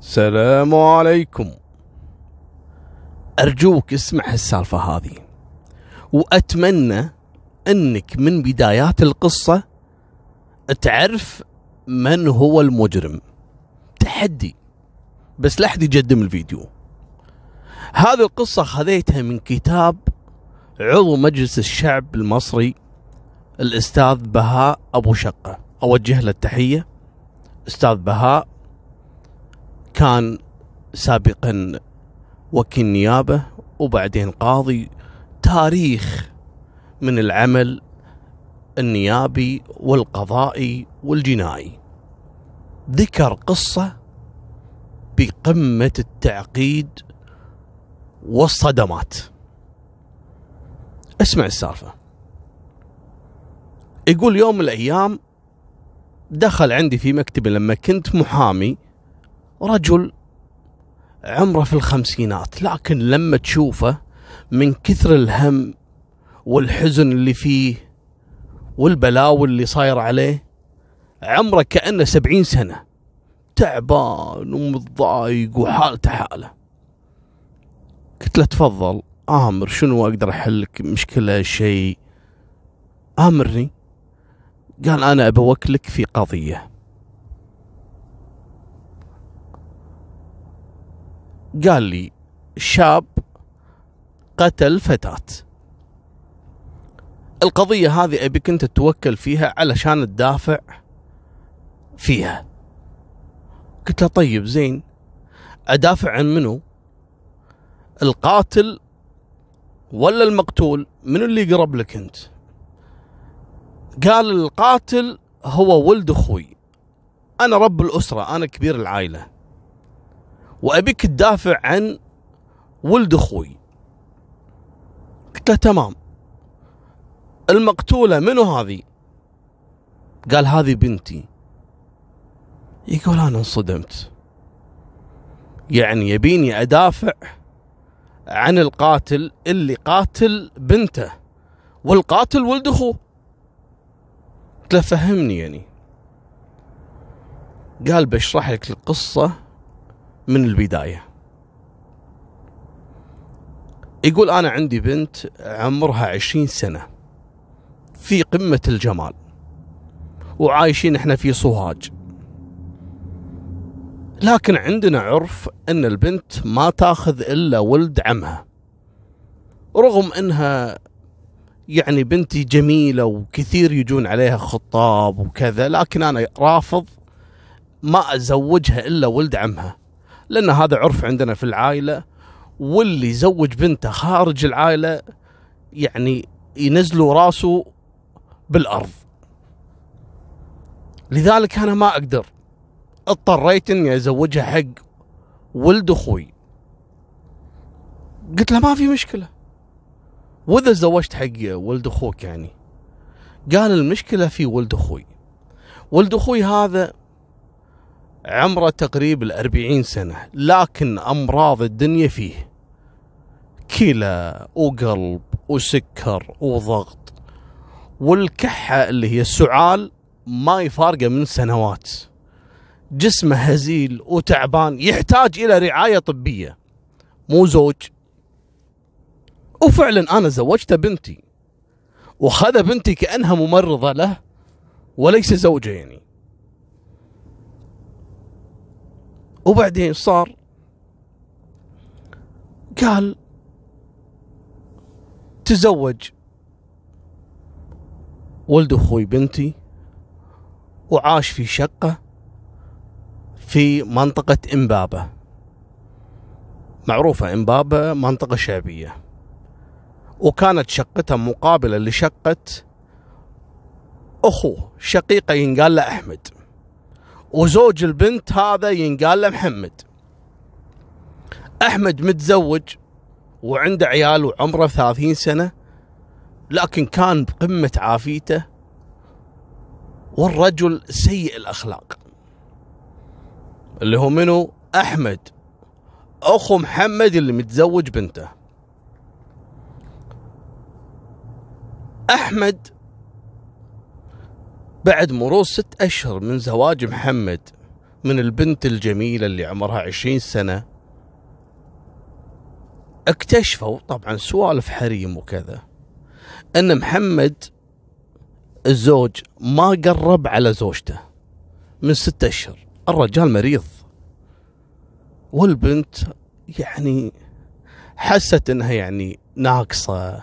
السلام عليكم. أرجوك اسمع السالفة هذه وأتمنى أنك من بدايات القصة تعرف من هو المجرم. تحدي بس لا أحد يقدم الفيديو. هذه القصة خذيتها من كتاب عضو مجلس الشعب المصري الأستاذ بهاء أبو شقة. أوجه له التحية. أستاذ بهاء كان سابقا وكيل نيابة وبعدين قاضي. تاريخ من العمل النيابي والقضائي والجنائي. ذكر قصة بقمة التعقيد والصدمات. اسمع السالفة. يقول يوم من الأيام دخل عندي في مكتبي لما كنت محامي رجل عمره في الخمسينات لكن لما تشوفه من كثر الهم والحزن اللي فيه والبلاوي اللي صاير عليه عمره كأنه سبعين سنة تعبان ومتضايق وحالته حالة. قلت له تفضل آمر شنو أقدر أحلك مشكلة شيء؟ آمرني. قال أنا أبى أوكلك في قضية. قال لي شاب قتل فتاة. القضية هذه أبيك أنت تتوكل فيها علشان تدافع فيها. قلت له طيب زين أدافع عن منو؟ القاتل ولا المقتول؟ من اللي يقرب لك أنت؟ قال القاتل هو ولد أخوي. أنا رب الأسرة أنا كبير العائلة. وأبيك تدافع عن ولد أخوي. قلت له تمام. المقتولة منو هذه؟ قال هذه بنتي. يقول أنا انصدمت. يعني يبيني أدافع عن القاتل اللي قاتل بنته والقاتل ولد أخوه. قلت له فهمني يعني. قال بشرح لك القصة من البداية. يقول أنا عندي بنت عمرها عشرين سنة في قمة الجمال وعايشين إحنا في صهاج لكن عندنا عرف إن البنت ما تاخذ إلا ولد عمها رغم إنها يعني بنتي جميلة وكثير يجون عليها خطاب وكذا لكن أنا رافض ما أزوجها إلا ولد عمها. لأن هذا عرف عندنا في العائلة واللي يزوج بنته خارج العائلة يعني ينزلوا راسه بالأرض. لذلك أنا ما أقدر. اضطريت إني أزوجها حق ولد أخوي. قلت له ما في مشكلة. وإذا زوجت حق ولد أخوك يعني قال المشكلة في ولد أخوي. ولد أخوي هذا عمره تقريبا الأربعين سنة لكن أمراض الدنيا فيه. كلى وقلب وسكر وضغط. والكحة اللي هي السعال ما يفارقة من سنوات. جسمه هزيل وتعبان يحتاج إلى رعاية طبية. مو زوج. وفعلا أنا زوجت بنتي. وخذ بنتي كأنها ممرضة له وليس زوجة يعني. وبعدين صار قال تزوج ولد أخوي بنتي وعاش في شقة في منطقة إمبابة. معروفة إمبابة منطقة شعبية. وكانت شقته مقابلة لشقة أخوه شقيقة ينقال له أحمد. وزوج البنت هذا ينقال له محمد. أحمد متزوج وعنده عيال وعمره ثلاثين سنة لكن كان بقمة عافيته والرجل سيء الأخلاق. اللي هو منو؟ أحمد. أخو محمد اللي متزوج بنته. أحمد بعد مرور ست أشهر من زواج محمد من البنت الجميلة اللي عمرها عشرين سنة اكتشفوا طبعا سوالف حريم وكذا أن محمد الزوج ما قرب على زوجته من ستة أشهر. الرجال مريض. والبنت يعني حست إنها يعني ناقصة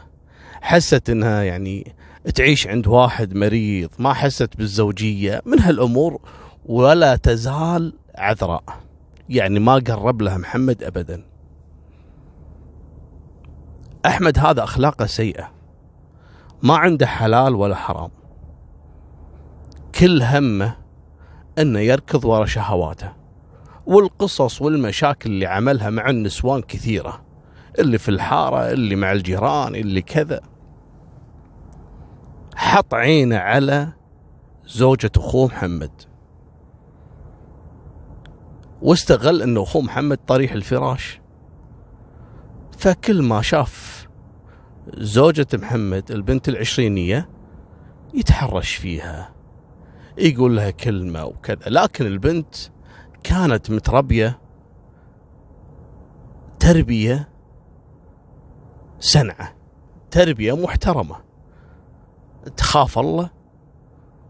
حست إنها يعني تعيش عند واحد مريض ما حست بالزوجية من هالأمور ولا تزال عذراء. يعني ما قرب لها محمد ابدا. أحمد هذا أخلاقه سيئة. ما عنده حلال ولا حرام. كل همه إنه يركض ورا شهواته. والقصص والمشاكل اللي عملها مع النسوان كثيرة. اللي في الحارة اللي مع الجيران اللي كذا. حط عينه على زوجة أخوه محمد. واستغل أنه أخوه محمد طريح الفراش. فكل ما شاف زوجة محمد البنت العشرينية يتحرش فيها يقول لها كلمة وكذا. لكن البنت كانت متربية تربية سنعة تربية محترمة. تخاف الله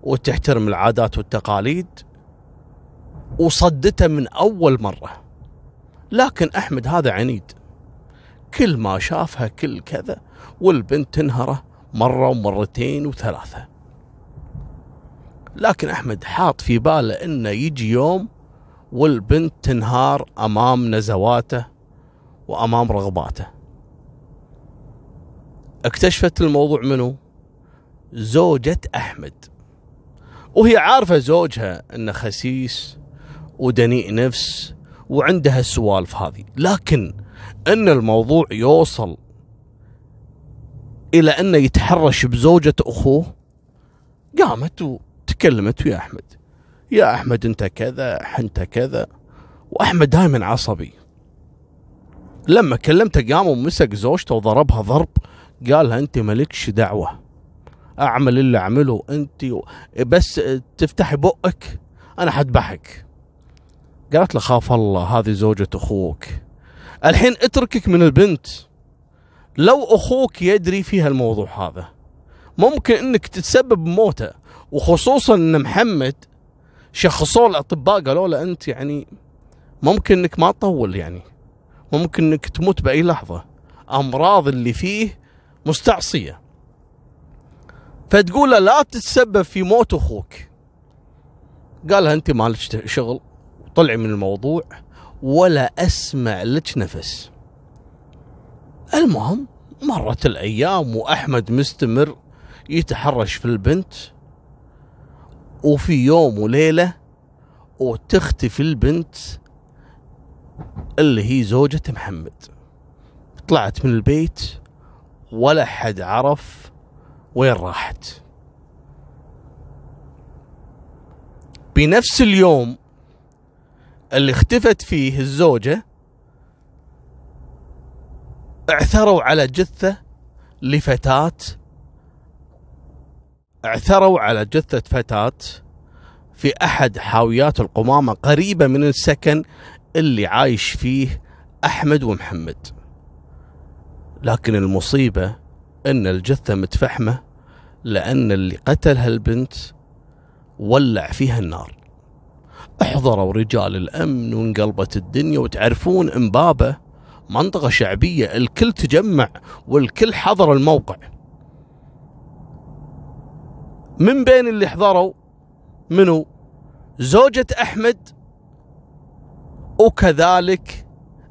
وتحترم العادات والتقاليد وصدته من أول مرة. لكن أحمد هذا عنيد. كل ما شافها كل كذا والبنت تنهره مرة ومرتين وثلاثة. لكن أحمد حاط في باله أنه يجي يوم والبنت تنهار أمام نزواته وأمام رغباته. اكتشفت الموضوع منه زوجة أحمد. وهي عارفة زوجها أنه خسيس ودنيء نفس وعندها السوالف هذه. لكن أن الموضوع يوصل إلى أنه يتحرش بزوجة أخوه قامت وتكلمت ويا أحمد. يا أحمد أنت كذا أنت كذا. وأحمد دائما عصبي. لما كلمته قام ومسك زوجته وضربها ضرب قالها أنت مالكش دعوة. أعمل اللي أعمله. أنت بس تفتحي بقك أنا حذبحك. قالت له خاف الله هذه زوجة أخوك. الحين اتركك من البنت. لو أخوك يدري في هالموضوع هذا ممكن أنك تتسبب بموته. وخصوصا أن محمد شخصوا الأطباء قالوا له أنت يعني ممكن أنك ما تطول يعني. ممكن أنك تموت بأي لحظة. أمراض اللي فيه مستعصية. فتقول له لا تتسبب في موت أخوك. قالها أنت مالك شغل؟ طلعي من الموضوع ولا أسمع لك نفس. المهم مرت الأيام وأحمد مستمر يتحرش في البنت. وفي يوم وليلة وتختفي البنت اللي هي زوجة محمد. طلعت من البيت ولا حد عرف وين راحت؟ بنفس اليوم اللي اختفت فيه الزوجة اعثروا على جثة لفتاة اعثروا على جثة فتاة في أحد حاويات القمامة قريبة من السكن اللي عايش فيه أحمد ومحمد. لكن المصيبة أن الجثة متفحمة لأن اللي قتل هالبنت ولع فيها النار. احضروا رجال الأمن وانقلبت الدنيا وتعرفون أمبابة منطقة شعبية الكل تجمع والكل حضر الموقع. من بين اللي حضروا منو؟ زوجة أحمد وكذلك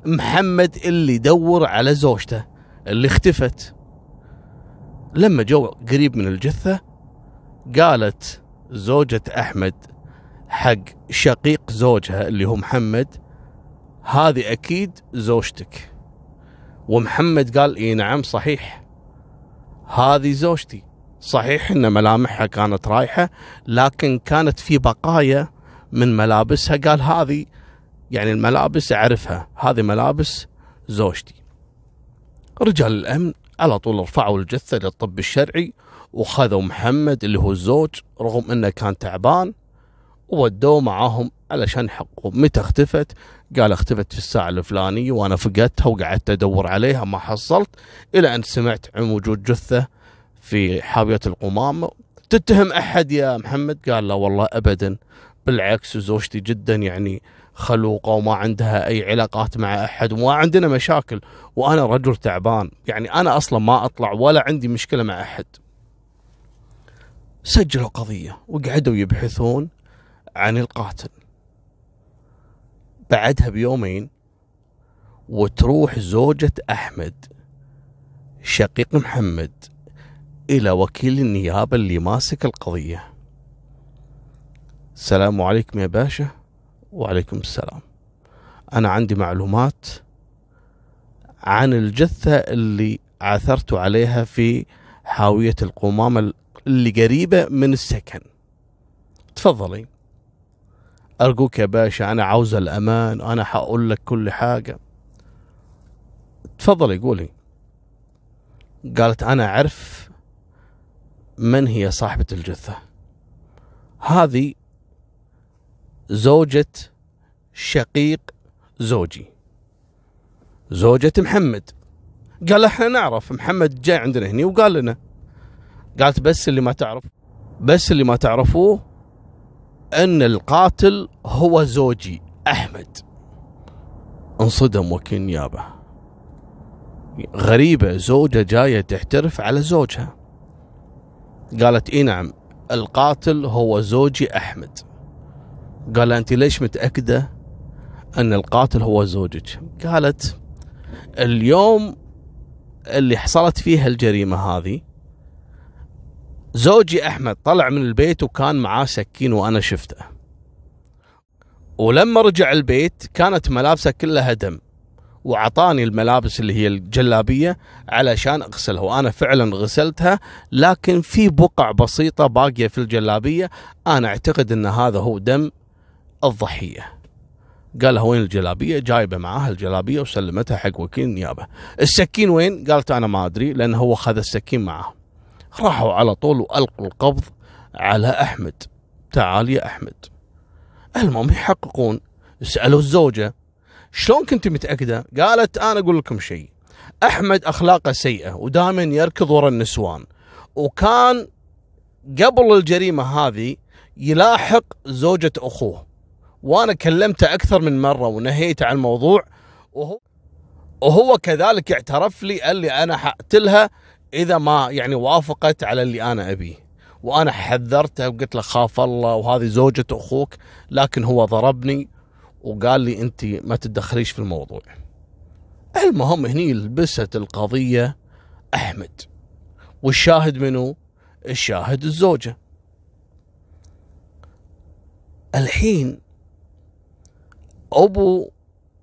محمد اللي يدور على زوجته اللي اختفت. لما جو قريب من الجثة قالت زوجة أحمد حق شقيق زوجها اللي هو محمد هذه أكيد زوجتك. ومحمد قال إي نعم صحيح. هذه زوجتي. صحيح إن ملامحها كانت رايحة لكن كانت في بقايا من ملابسها قال هذه يعني الملابس أعرفها هذه ملابس زوجتي. رجال الأمن على طول رفعوا الجثة للطب الشرعي وخذوا محمد اللي هو الزوج رغم إنه كان تعبان وودوه معاهم علشان يحققوا متى اختفت؟ قال اختفت في الساعة الفلانية وأنا فقدتها وقعدت أدور عليها ما حصلت إلى أن سمعت عن وجود جثة في حاوية القمامة. تتهم أحد يا محمد؟ قال لا والله أبدا. بالعكس زوجتي جدا يعني خلوقة وما عندها أي علاقات مع أحد وما عندنا مشاكل وأنا رجل تعبان. يعني أنا أصلا ما أطلع ولا عندي مشكلة مع أحد. سجلوا قضية وقعدوا يبحثون عن القاتل. بعدها بيومين وتروح زوجة أحمد شقيق محمد إلى وكيل النيابة اللي ماسك القضية. السلام عليكم يا باشا. وعليكم السلام. أنا عندي معلومات عن الجثة اللي عثرت عليها في حاوية القمامة اللي قريبة من السكن. تفضلي. أرجوك يا باشا أنا عاوز الأمان أنا حقول لك كل حاجة. تفضلي قولي. قالت أنا أعرف من هي صاحبة الجثة. هذه زوجة شقيق زوجي. زوجة محمد. قال إحنا نعرف محمد جاي عندنا هني وقال لنا. قالت بس اللي ما تعرف بس اللي ما تعرفوه أن القاتل هو زوجي أحمد. انصدم وكيل نيابه غريبة زوجة جاية تحترف على زوجها. قالت إي نعم القاتل هو زوجي أحمد. قال أنت ليش متأكدة أن القاتل هو زوجك؟ قالت اليوم اللي حصلت فيها الجريمة هذه زوجي أحمد طلع من البيت وكان معاه سكين وأنا شفته. ولما رجع البيت كانت ملابسه كلها دم وعطاني الملابس اللي هي الجلابية علشان أغسلها وأنا فعلا غسلتها لكن في بقع بسيطة باقية في الجلابية. أنا أعتقد إن هذا هو دم الضحية. قال لها وين الجلابية؟ جايبة معاها الجلابية وسلمتها حق وكيل النيابه السكين وين؟ قالت أنا ما أدري لأن هو خذ السكين معاه راحوا على طول وألقوا القبض على أحمد. تعال يا أحمد. المهم يحققون. سألوا الزوجة شلون كنت متأكدة؟ قالت أنا أقول لكم شيء. أحمد أخلاقه سيئة ودائما يركض ورا النسوان. وكان قبل الجريمة هذه يلاحق زوجة أخوه. وأنا كلمته أكثر من مرة ونهيت عن الموضوع وهو وهو كذلك اعترف لي قال لي أنا حقتلها إذا ما يعني وافقت على اللي أنا أبيه. وأنا حذرته وقلت له خاف الله وهذه زوجة أخوك لكن هو ضربني وقال لي أنت ما تتدخليش في الموضوع. المهم هني لبست القضية أحمد. والشاهد منه الشاهد الزوجة. الحين أبو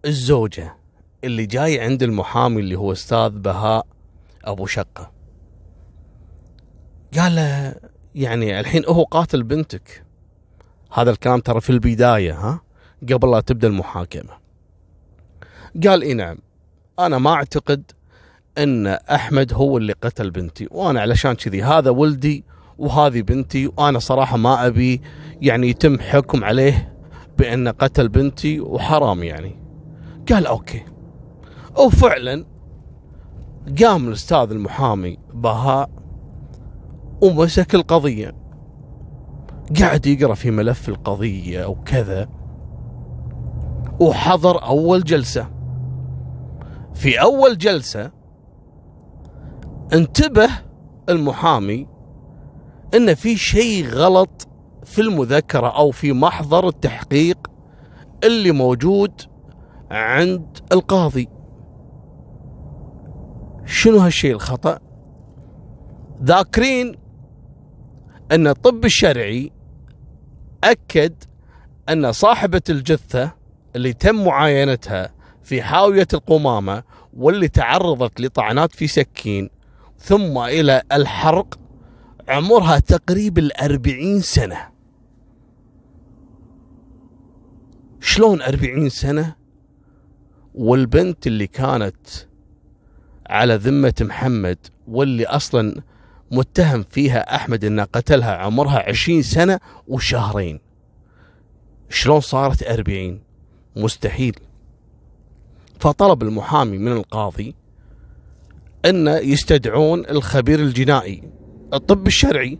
الزوجة اللي جاي عند المحامي اللي هو أستاذ بهاء أبو شقة. قال له يعني الحين هو قاتل بنتك. هذا الكلام ترى في البداية ها قبل لا تبدأ المحاكمة. قال إي نعم أنا ما أعتقد إن أحمد هو اللي قتل بنتي وأنا علشان كذي هذا ولدي وهذه بنتي وأنا صراحة ما أبي يعني يتم حكم عليه بانه قتل بنتي وحرام يعني. قال أوكي. وفعلا قام الأستاذ المحامي بهاء ومسك القضية. قاعد يقرأ في ملف القضية وكذا. وحضر أول جلسة. في أول جلسة انتبه المحامي إن في شيء غلط في المذكرة أو في محضر التحقيق اللي موجود عند القاضي. شنو هالشيء الخطأ؟ ذاكرين أن الطب الشرعي أكد أن صاحبة الجثة اللي تم معاينتها في حاوية القمامة واللي تعرضت لطعنات في سكين ثم إلى الحرق عمرها تقريبا الأربعين سنة. شلون أربعين سنة والبنت اللي كانت على ذمة محمد واللي أصلا متهم فيها أحمد أنه قتلها عمرها عشرين سنة وشهرين. شلون صارت أربعين؟ مستحيل. فطلب المحامي من القاضي أن يستدعون الخبير الجنائي الطب الشرعي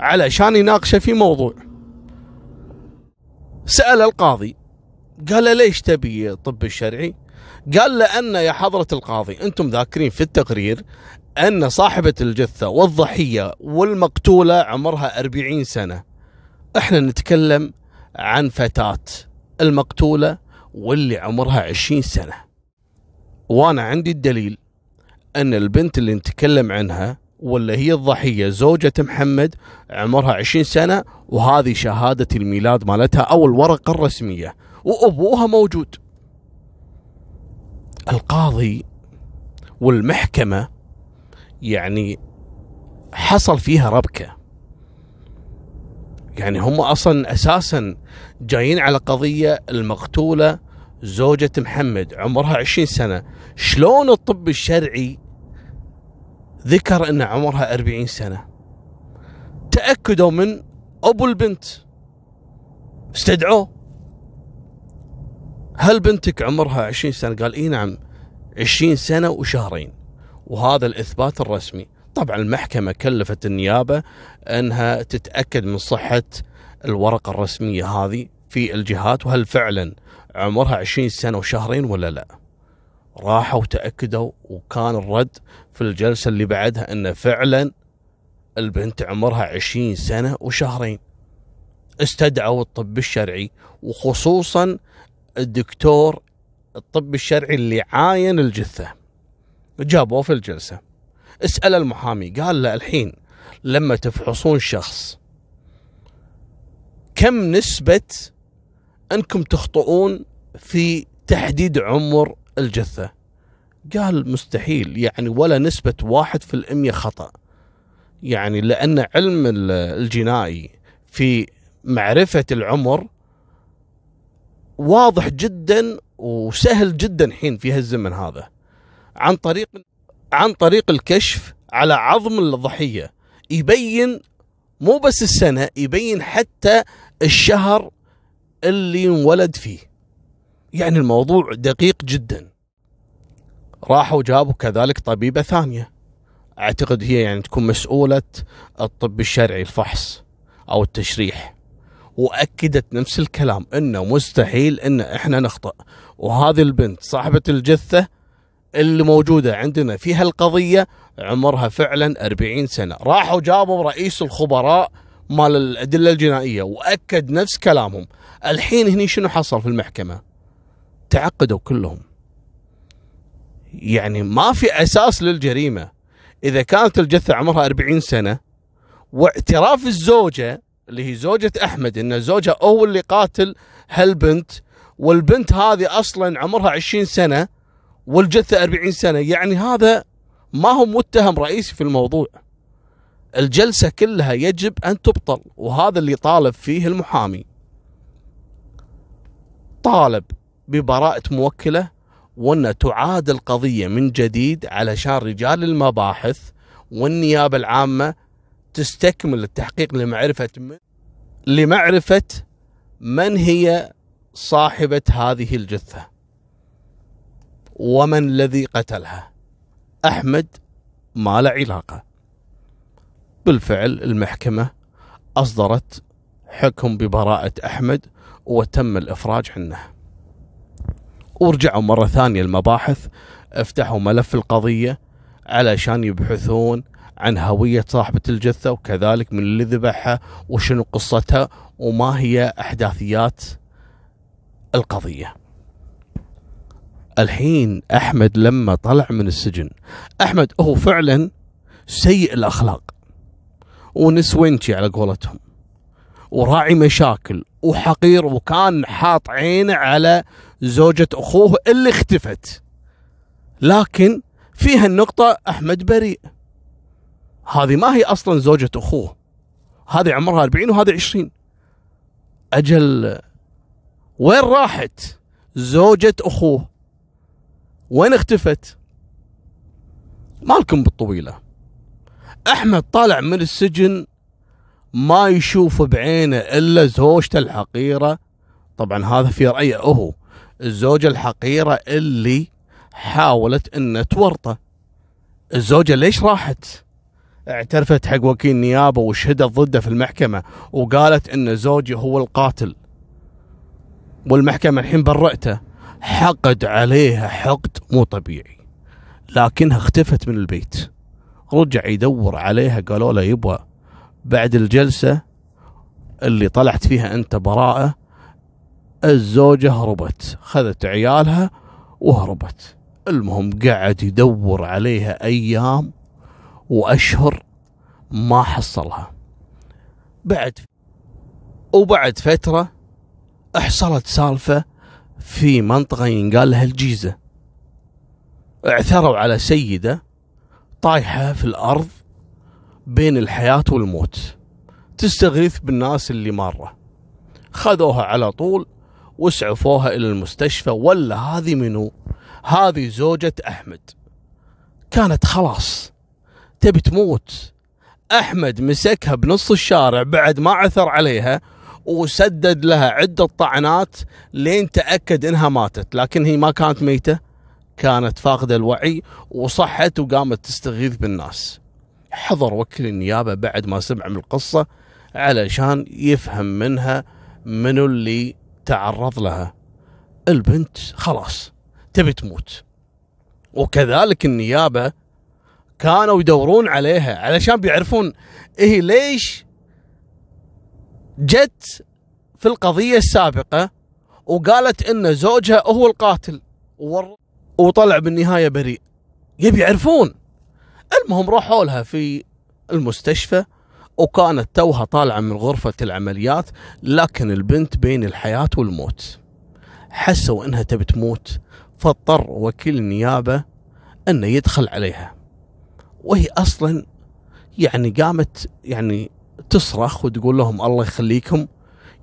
علشان يناقشه في موضوع. سأل القاضي قال له ليش تبي الطب الشرعي؟ قال لأن يا حضرة القاضي أنتم ذاكرين في التقرير أن صاحبة الجثة والضحية والمقتولة عمرها أربعين سنة. إحنا نتكلم عن فتاة المقتولة واللي عمرها عشرين سنة. وأنا عندي الدليل أن البنت اللي نتكلم عنها ولا هي الضحية زوجة محمد عمرها عشرين سنة وهذه شهادة الميلاد مالتها أو الورقة الرسمية. وأبوها موجود. القاضي والمحكمة يعني حصل فيها ربكة. يعني هم أصلا أساسا جايين على قضية المقتولة زوجة محمد عمرها عشرين سنة. شلون الطب الشرعي ذكر أن عمرها أربعين سنة؟ تأكدوا من أبو البنت. استدعوه. هل بنتك عمرها عشرين سنة؟ قال إي نعم عشرين سنة وشهرين. وهذا الإثبات الرسمي. طبعا المحكمة كلفت النيابة أنها تتأكد من صحة الورقة الرسمية هذه في الجهات وهل فعلا عمرها عشرين سنة وشهرين ولا لا؟ راحوا وتأكدوا وكان الرد في الجلسة اللي بعدها أن فعلا البنت عمرها عشرين سنة وشهرين. استدعوا الطب الشرعي وخصوصا الدكتور الطب الشرعي اللي عاين الجثة. جابوه في الجلسة. اسأل المحامي. قال له الحين لما تفحصون شخص كم نسبة أنكم تخطئون في تحديد عمر الجثة؟ قال مستحيل. يعني ولا نسبة واحد في الأمية خطأ. يعني لأن علم الجنائي في معرفة العمر واضح جدا وسهل جدا حين في هالزمن هذا. عن طريق عن طريق الكشف على عظم الضحية. يبين مو بس السنة يبين حتى الشهر اللي انولد فيه. يعني الموضوع دقيق جدا. راحوا جابوا كذلك طبيبة ثانية. أعتقد هي يعني تكون مسؤولة الطب الشرعي الفحص أو التشريح. وأكدت نفس الكلام إنه مستحيل إن إحنا نخطأ. وهذه البنت صاحبة الجثة اللي موجودة عندنا في هالقضية عمرها فعلا 40 سنة. راحوا جابوا رئيس الخبراء مال الأدلة الجنائية وأكد نفس كلامهم. الحين هني شنو حصل في المحكمة؟ تعقدوا كلهم. يعني ما في أساس للجريمة. إذا كانت الجثة عمرها 40 سنة واعتراف الزوجة اللي هي زوجة أحمد إن زوجها هو اللي قاتل هالبنت والبنت هذه أصلا عمرها 20 سنة والجثة 40 سنة. يعني هذا ما هو متهم رئيسي في الموضوع. الجلسة كلها يجب أن تبطل وهذا اللي طالب فيه المحامي. طالب ببراءة موكلة وأن تعاد القضية من جديد علشان رجال المباحث والنيابة العامة تستكمل التحقيق لمعرفة من؟ لمعرفة من هي صاحبة هذه الجثة؟ ومن الذي قتلها؟ أحمد ما له علاقة. بالفعل المحكمة أصدرت حكم ببراءة أحمد وتم الإفراج عنه. ورجعوا مرة ثانية المباحث افتحوا ملف القضية علشان يبحثون عن هوية صاحبة الجثة وكذلك من اللي ذبحها وشنو قصتها وما هي أحداثيات القضية. الحين أحمد لما طلع من السجن أحمد هو فعلا سيء الأخلاق ونسوينشي على قولتهم وراعي مشاكل وحقير وكان حاط عينه على زوجة أخوه اللي اختفت. لكن فيها النقطة أحمد بريء. هذه ما هي أصلا زوجة أخوه. هذه عمرها 40 وهذه 20 أجل وين راحت زوجة أخوه؟ وين اختفت؟ مالكم بالطويلة. أحمد طالع من السجن ما يشوف بعينه إلا زوجته الحقيرة. طبعا هذا في رأيه هو الزوجة الحقيرة اللي حاولت ان تورطه. الزوجة ليش راحت؟ اعترفت حق وكيل نيابة وشهدت ضده في المحكمة وقالت إن زوجي هو القاتل. والمحكمة الحين برأته حقد عليها حقد مو طبيعي. لكنها اختفت من البيت. رجع يدور عليها قالوا له يبغى بعد الجلسة اللي طلعت فيها أنت براءة الزوجة هربت. خذت عيالها وهربت. المهم قعد يدور عليها أيام وأشهر ما حصلها. بعد وبعد فترة حصلت سالفة في منطقة ينقال لها الجيزة. اعثروا على سيدة طايحة في الأرض بين الحياة والموت تستغيث بالناس اللي مارة. خذوها على طول واسعفوها إلى المستشفى ولا هذه منو؟ هذه زوجة أحمد. كانت خلاص. تبي تموت. أحمد مسكها بنص الشارع بعد ما عثر عليها وسدد لها عدة طعنات لين تأكد إنها ماتت لكن هي ما كانت ميتة كانت فاقدة الوعي وصحت وقامت تستغيث بالناس. حضر وكيل النيابة بعد ما سمع من القصة علشان يفهم منها منو اللي تعرض لها. البنت خلاص تبي تموت. وكذلك النيابة كانوا يدورون عليها علشان بيعرفون إيه ليش جت في القضية السابقة وقالت إن زوجها هو القاتل. وطلع بالنهاية بريء. يبي يعرفون. المهم راحوا لها في المستشفى وكانت توها طالعة من غرفة العمليات لكن البنت بين الحياة والموت. حسوا إنها تبي تموت فاضطر وكيل النيابة إنه يدخل عليها. وهي أصلا يعني قامت يعني تصرخ وتقول لهم الله يخليكم.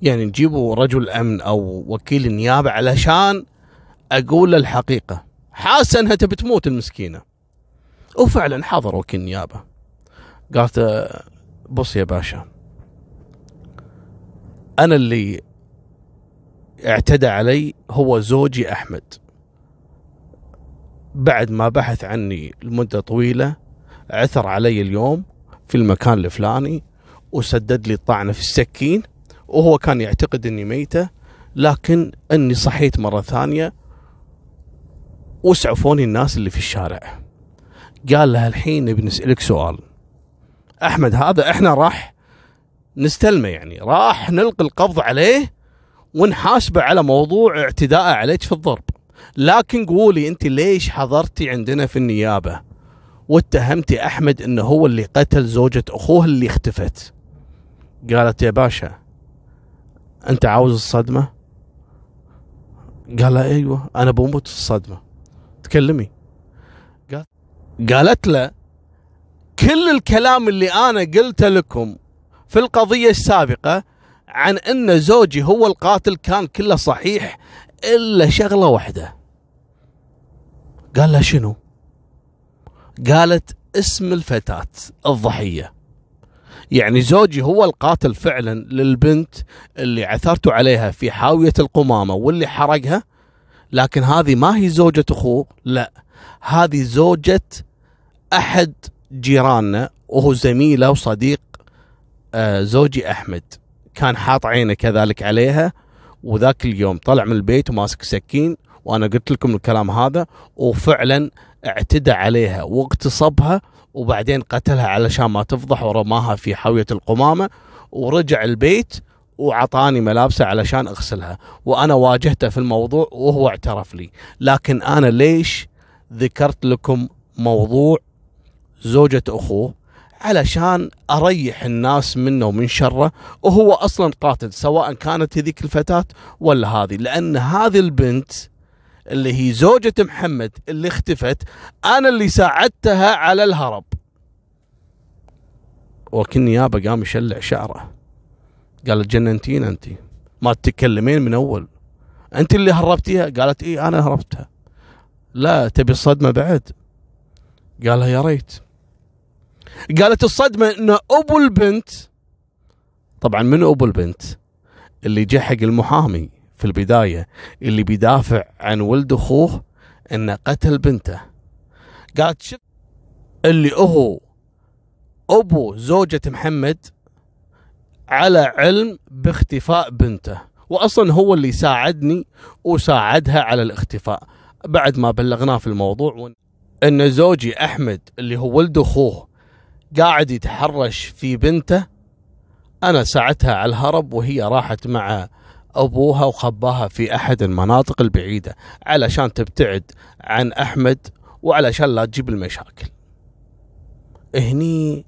يعني نجيبوا رجل أمن أو وكيل النيابه علشان أقول الحقيقة. حاسة أنها تبي تموت المسكينة. وفعلا حضر وكيل النيابه قالت بص يا باشا أنا اللي اعتدى علي هو زوجي أحمد. بعد ما بحث عني لمدة طويلة عثر علي اليوم في المكان الفلاني وسدد لي الطعنة في السكين وهو كان يعتقد إني ميتة لكن إني صحيت مرة ثانية واسعفوني الناس اللي في الشارع. قال لها الحين بنسالك سؤال. أحمد هذا إحنا راح نستلمه يعني راح نلقي القبض عليه ونحاسبه على موضوع اعتداء عليك في الضرب. لكن قولي أنت ليش حضرتي عندنا في النيابة؟ واتهمتي أحمد إنه هو اللي قتل زوجة أخوه اللي اختفت. قالت يا باشا أنت عاوز الصدمة؟ قال أيوه أنا بموت في الصدمة. تكلمي. قال قالت له كل الكلام اللي أنا قلته لكم في القضية السابقة عن إن زوجي هو القاتل كان كله صحيح إلا شغلة واحدة. قال له شنو؟ قالت اسم الفتاة الضحية. يعني زوجي هو القاتل فعلا للبنت اللي عثرتوا عليها في حاوية القمامة واللي حرقها لكن هذه ما هي زوجة أخوه لا هذه زوجة أحد جيراننا وهو زميله وصديق آه زوجي أحمد. كان حاط عينه كذلك عليها وذاك اليوم طلع من البيت وماسك سكين وأنا قلت لكم الكلام هذا وفعلا اعتدى عليها واغتصبها وبعدين قتلها علشان ما تفضح ورماها في حاوية القمامة ورجع البيت وعطاني ملابسه علشان اغسلها. وأنا واجهته في الموضوع وهو اعترف لي. لكن أنا ليش ذكرت لكم موضوع زوجة أخوه؟ علشان أريح الناس منه ومن شره وهو أصلا قاتل سواء كانت هذيك الفتاة ولا هذه. لأن هذه البنت اللي هي زوجة محمد اللي اختفت أنا اللي ساعدتها على الهرب. وكل نيابة قام يشلع شعره. قال جننتين أنت؟ ما تتكلمين من أول. أنت اللي هربتيها؟ قالت إيه أنا هربتها. لا تبي الصدمة بعد؟ قالها يا ريت. قالت الصدمة أن أبو البنت طبعا من أبو البنت؟ اللي جه حق المحامي. في البداية اللي بيدافع عن ولد أخوه أنه قتل بنته. قالت شوف اللي هو أبو زوجة محمد على علم باختفاء بنته. وأصلا هو اللي ساعدني وساعدها على الاختفاء. بعد ما بلغناه في الموضوع أن زوجي أحمد اللي هو ولد أخوه قاعد يتحرش في بنته أنا ساعدتها على الهرب وهي راحت مع أبوها وخباها في أحد المناطق البعيدة علشان تبتعد عن أحمد وعلشان لا تجيب المشاكل. هني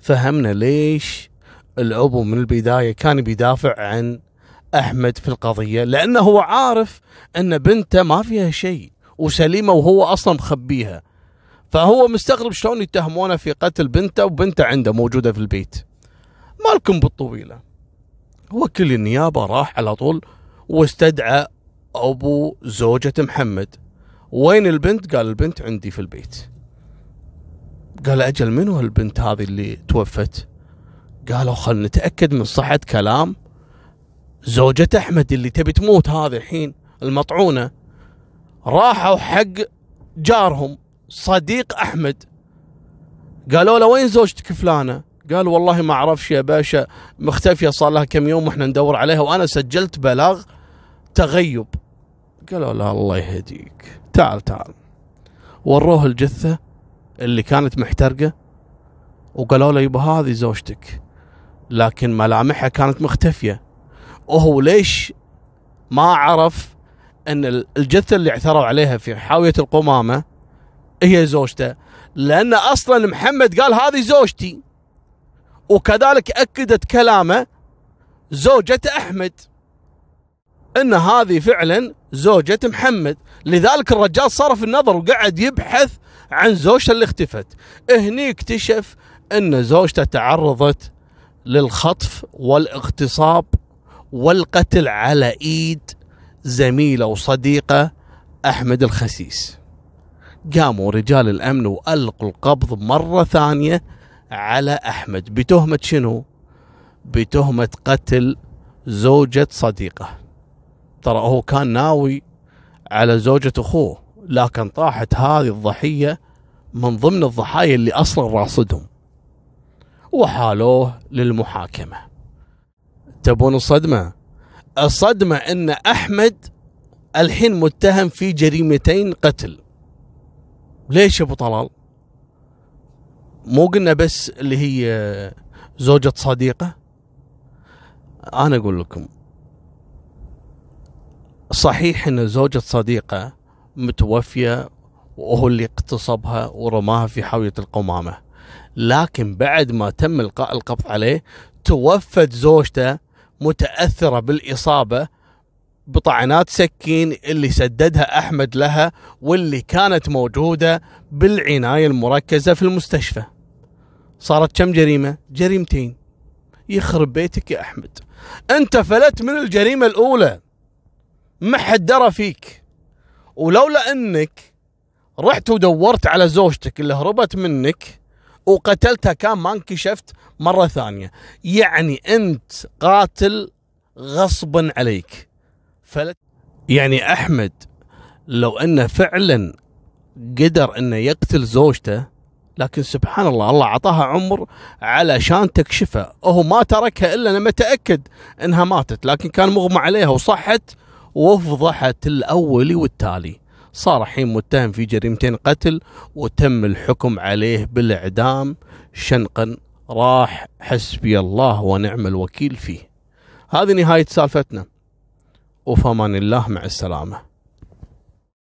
فهمنا ليش الأبو من البداية كان بيدافع عن أحمد في القضية لأنه هو عارف أن بنته ما فيها شيء وسليمة وهو أصلا مخبيها. فهو مستغرب شلون يتهمونه في قتل بنته وبنته عنده موجودة في البيت. مالكم بالطويلة. وكل النيابة راح على طول واستدعى أبو زوجة محمد. وين البنت؟ قال البنت عندي في البيت. قال أجل منو البنت هذه اللي توفت؟ قالوا خل نتأكد من صحة كلام زوجة أحمد اللي تبي تموت هذه الحين المطعونة. راحوا حق جارهم صديق أحمد. قالوا له وين زوجتك فلانة؟ قال والله ما أعرفش يا باشا مختفيه صار لها كم يوم وإحنا ندور عليها وأنا سجلت بلاغ تغيب. قالوا له الله يهديك. تعال تعال. وروه الجثة اللي كانت محترقة وقالوا له يبا هذه زوجتك لكن ملامحها كانت مختفية. وهو ليش ما عرف إن الجثة اللي اعثروا عليها في حاوية القمامة هي زوجته؟ لأن أصلا محمد قال هذه زوجتي. وكذلك أكدت كلامه زوجة أحمد أن هذه فعلا زوجة محمد لذلك الرجال صرف النظر وقعد يبحث عن زوجته اللي اختفت هني اكتشف أن زوجته تعرضت للخطف والاغتصاب والقتل على إيد زميلة وصديقة أحمد الخسيس. قاموا رجال الأمن وألقوا القبض مرة ثانية على أحمد بتهمة شنو؟ بتهمة قتل زوجة صديقة. ترى هو كان ناوي على زوجة أخوه لكن طاحت هذه الضحية من ضمن الضحايا اللي أصلا راصدهم. وحالوه للمحاكمة. تبون الصدمة؟ الصدمة أن أحمد الحين متهم في جريمتين قتل. ليش يا أبو طلال؟ مو قلنا بس اللي هي زوجة صديقة. أنا أقول لكم صحيح إن زوجة صديقة متوفية وهو اللي اغتصبها ورماها في حاوية القمامة لكن بعد ما تم إلقاء القبض عليه توفت زوجته متأثرة بالإصابة بطعنات سكين اللي سددها أحمد لها واللي كانت موجودة بالعناية المركزة في المستشفى. صارت كم جريمة؟ جريمتين. يخرب بيتك يا أحمد. أنت فلت من الجريمة الأولى. ما حد درى فيك. ولولا أنك رحت ودورت على زوجتك اللي هربت منك وقتلتها كان ما انكشفت مرة ثانية. يعني أنت قاتل غصبا عليك. فلت يعني أحمد لو أنه فعلا قدر أنه يقتل زوجته لكن سبحان الله الله عطاها عمر علشان تكشفها هو ما تركها إلا لما تاكد إنها ماتت لكن كان مغمى عليها وصحت وفضحت الاولي والتالي. صار الحين متهم في جريمتين قتل وتم الحكم عليه بالإعدام شنقا. راح حسبي الله ونعم الوكيل فيه. هذه نهاية سالفتنا. وفمان الله مع السلامة.